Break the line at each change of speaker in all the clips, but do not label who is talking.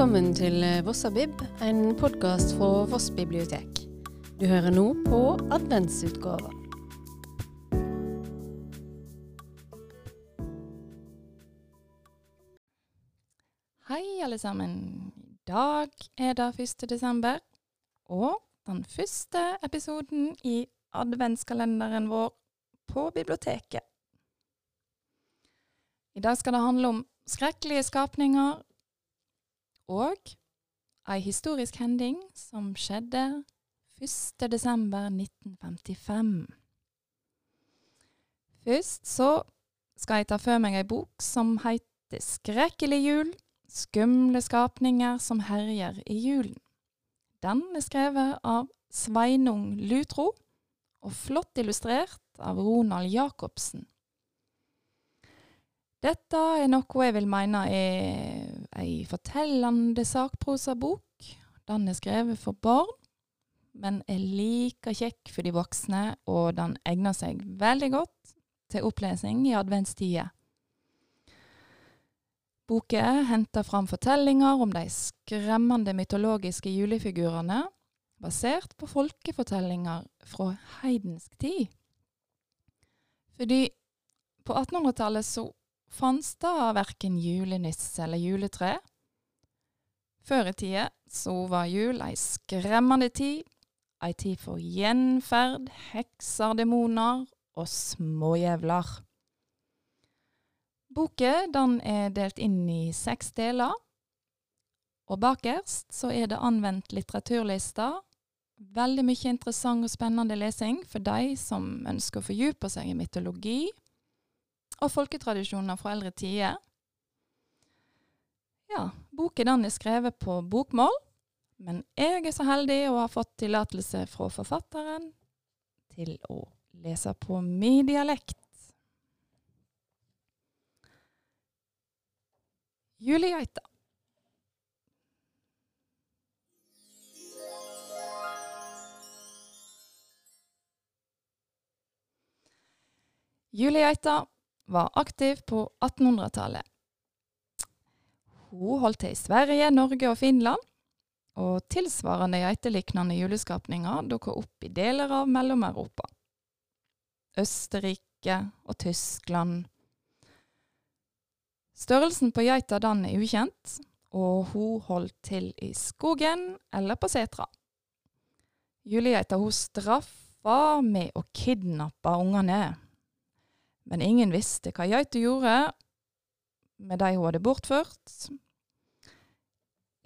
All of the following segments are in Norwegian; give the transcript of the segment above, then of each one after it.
Velkommen til Vossabib, en podkast fra Voss bibliotek. Du hører nå på adventsutgava.
Hei, alle sammen. I dag er det 1. desember, og den første episoden i adventskalenderen vår på biblioteket. I dag skal det handle om skrekkelige skapninger og ei historisk hending som skjedde 1. desember 1955. Først så skal jeg ta for meg ei bok som heter Skrekkelig jul Skumle skapninger som herjer i julen. Den er skrevet av Sveinung Lutro, og flott illustrert av Ronald Jacobsen. Dette er noe jeg vil mene er ei fortellende sakprosabok. Den er skrevet for barn, men er like kjekk for de voksne, og den egner seg veldig godt til opplesing i adventstida. Boka henter fram fortellinger om de skremmende mytologiske julefigurene, basert på folkefortellinger fra heidensk tid. Fordi på 1800-tallet så fantes det verken julenisse eller juletre. Før i tida så var jul ei skremmende tid, ei tid for gjenferd, hekser, demoner og småjævler. Boka er delt inn i seks deler, og bakerst så er det anvendt litteraturlister. Veldig mye interessant og spennende lesing for de som ønsker å fordype seg i mytologi og folketradisjoner fra eldre tider. Ja, boken den er skrevet på bokmål, men jeg er så heldig å ha fått tillatelse fra forfatteren til å lese på min dialekt. Julegeita. Julegeita var aktiv på 1800-tallet. Hun holdt til i Sverige, Norge og Finland, og tilsvarende geiteliknende juleskapninger dukka opp i deler av Mellom-Europa. Østerrike og Tyskland. Størrelsen på geita den er ukjent, og hun holdt til i skogen eller på setra. Julegeita hun straffa med å kidnappe ungene. Men ingen visste hva geita gjorde med de hun hadde bortført.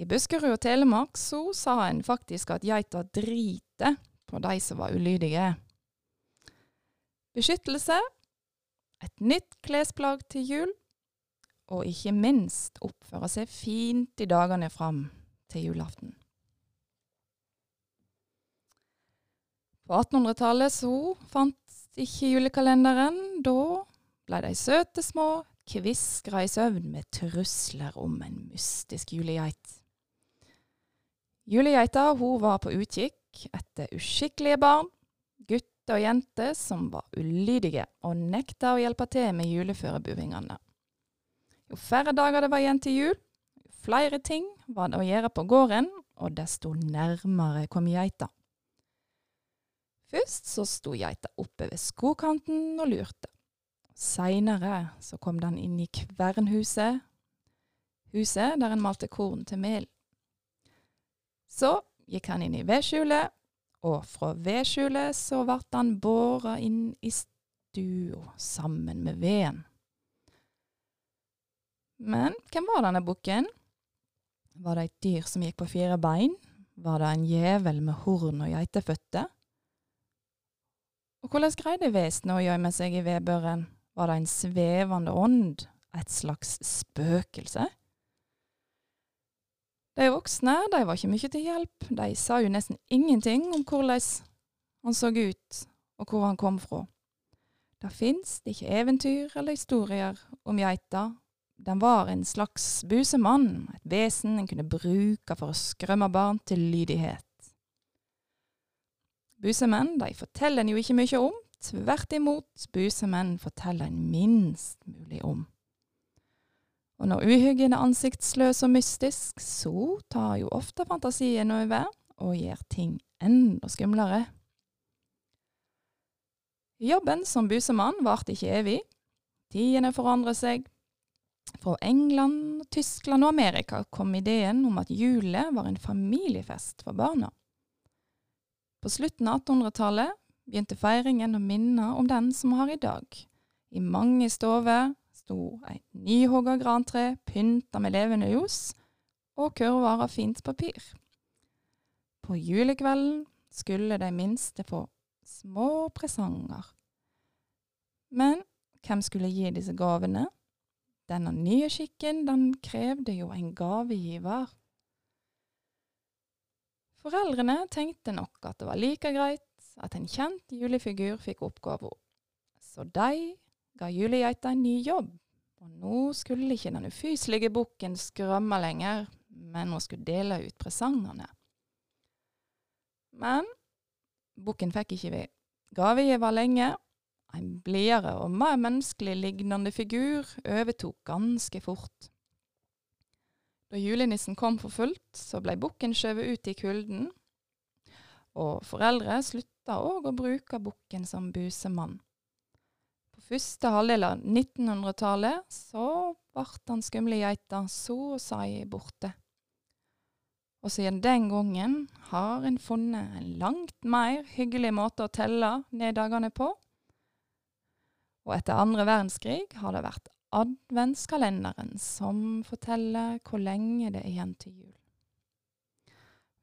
I Buskerud og Telemark så sa en faktisk at geita driter på de som var ulydige. Beskyttelse, et nytt klesplagg til jul, og ikke minst oppføre seg fint i dagene fram til julaften. På 1800-tallet så fantes ikke julekalenderen. Da ble de søte små kviskra i søvn med trusler om en mystisk julegeit. Julegeita hun var på utkikk etter uskikkelige barn, gutter og jenter som var ulydige og nekta å hjelpe til med juleførebuingene. Jo færre dager det var igjen til jul, jo flere ting var det å gjøre på gården, og desto nærmere kom geita. Først så sto geita oppe ved skogkanten og lurte. Seinere så kom den inn i kvernhuset, huset der en malte korn til mel. Så gikk han inn i vedskjulet, og fra vedskjulet så ble han båra inn i stua sammen med veden. Men hvem var denne bukken? Var det et dyr som gikk på fire bein? Var det en djevel med horn og geiteføtter? Og hvordan greide vesenet å gjemme seg i vedbøren? Var det en svevende ånd, et slags spøkelse? De voksne de var ikke mye til hjelp, de sa jo nesten ingenting om hvordan han så ut, og hvor han kom fra. Det fins ikke eventyr eller historier om geita. Den var en slags busemann, et vesen en kunne bruke for å skrømme barn til lydighet. Busemenn de forteller en jo ikke mye om, tvert imot, busemenn forteller en minst mulig om. Og når uhyggen er ansiktsløs og mystisk, så tar jo ofte fantasien over og gjør ting enda skumlere. Jobben som busemann varte ikke evig. Tidene forandrer seg. Fra England, Tyskland og Amerika kom ideen om at julet var en familiefest for barna. På slutten av 1800-tallet begynte feiringen å minne om den som vi har i dag. I mange stover sto et nyhogga grantre pynta med levende ljos og kurver av fint papir. På julekvelden skulle de minste få små presanger. Men hvem skulle gi disse gavene? Denne nye skikken, den krevde jo en gavegiver. Foreldrene tenkte nok at det var like greit at en kjent julefigur fikk oppgaven. Så de ga julegeita en ny jobb. Og nå skulle ikke den ufyselige bukken skrømme lenger, men hun skulle dele ut presangene. Men bukken fikk ikke ved gavegiver lenge. En blidere og mer menneskelig lignende figur overtok ganske fort. Da julenissen kom for fullt, så ble bukken skjøvet ut i kulden, og foreldre slutta òg å bruke bukken som busemann. På første halvdel av 1900-tallet så ble den skumle geita så å si borte. Og siden den gangen har en funnet en langt mer hyggelig måte å telle neddagene på. Og etter andre verdenskrig har det vært adventskalenderen som forteller hvor lenge det er igjen til jul.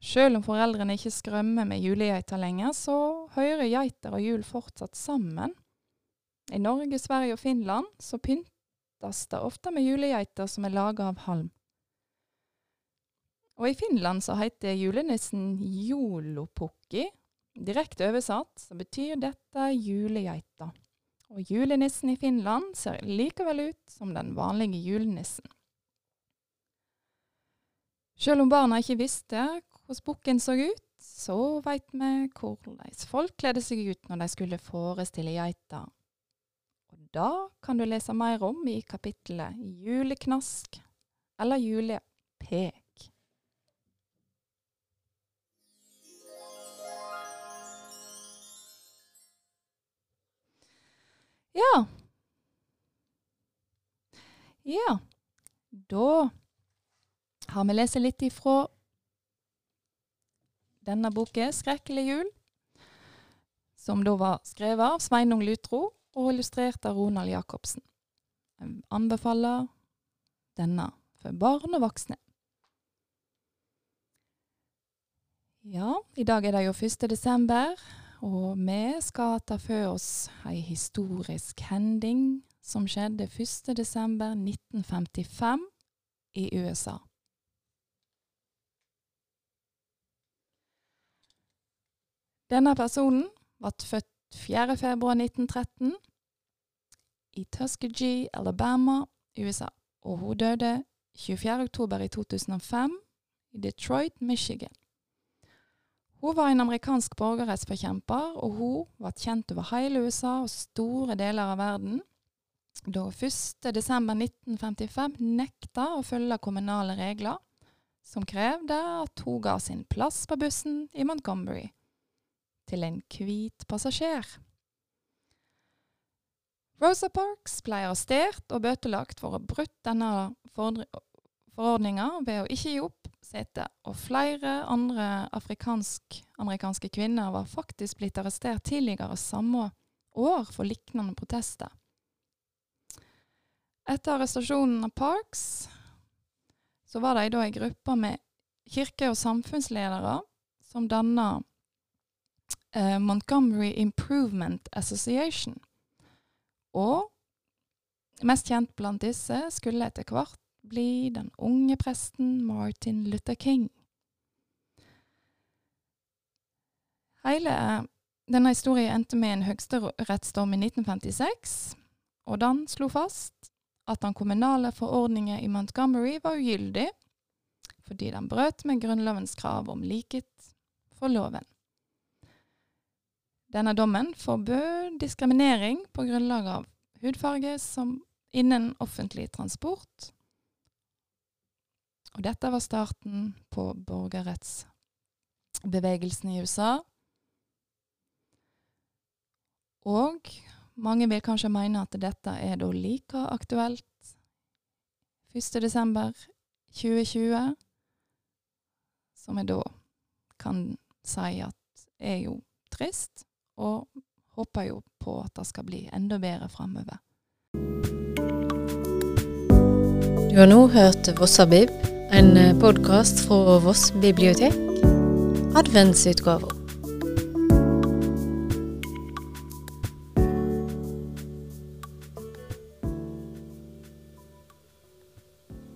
Selv om foreldrene ikke skrømmer med julegeiter lenger, så hører geiter og jul fortsatt sammen. I Norge, Sverige og Finland så pyntes det ofte med julegeiter som er laga av halm. Og i Finland så heter julenissen jolopukki. Direkte oversatt så betyr dette julegeita. Og julenissen i Finland ser likevel ut som den vanlige julenissen. Selv om barna ikke visste hvordan bukken så ut, så veit vi hvordan folk kledde seg ut når de skulle forestille geita. Og da kan du lese mer om i kapittelet Juleknask eller Julepek. Ja. Ja. Da har vi lest litt ifra denne boken, 'Skrekkelig jul', som da var skrevet av Sveinung Lutro og illustrert av Ronald Jacobsen. Jeg anbefaler denne for barn og voksne. Ja, i dag er det jo 1. desember, og vi skal ta for oss ei historisk hending som skjedde 1.12.1955 i USA. Denne personen ble født 4.2.1913 i Tuskegee, Alabama, USA, og hun døde 24.10.2005 i Detroit, Michigan. Hun var en amerikansk borgerrettsforkjemper, og hun ble kjent over hele USA og store deler av verden da 1.12.1955 nekta å følge kommunale regler, som krevde at hun ga sin plass på bussen i Montgomery til en hvit passasjer. Rosa Parks ble arrestert og bøtelagt for å ha brutt denne forordninga ved å ikke gi opp setet, og flere andre afrikansk-amerikanske kvinner var faktisk blitt arrestert tidligere samme år for lignende protester. Etter arrestasjonen av Parks så var de da ei gruppe med kirke- og samfunnsledere som danna eh, Montgomery Improvement Association. Og mest kjent blant disse skulle etter hvert bli den unge presten Martin Luther King. Hele denne historien endte med en høyesterettsdom i 1956, og den slo fast at den kommunale forordningen i Montgomery var ugyldig fordi den brøt med Grunnlovens krav om likhet for loven. Denne dommen forbød diskriminering på grunnlag av hudfarge innen offentlig transport, Og dette var starten på borgerrettsbevegelsen i USA. Og mange vil kanskje mene at dette er da like aktuelt 1.12.2020, som jeg da kan si at er jo trist, og håper jo på at det skal bli enda bedre framover.
Du har nå hørt Vossabib, en podkast fra Voss bibliotek. Adventsutgave.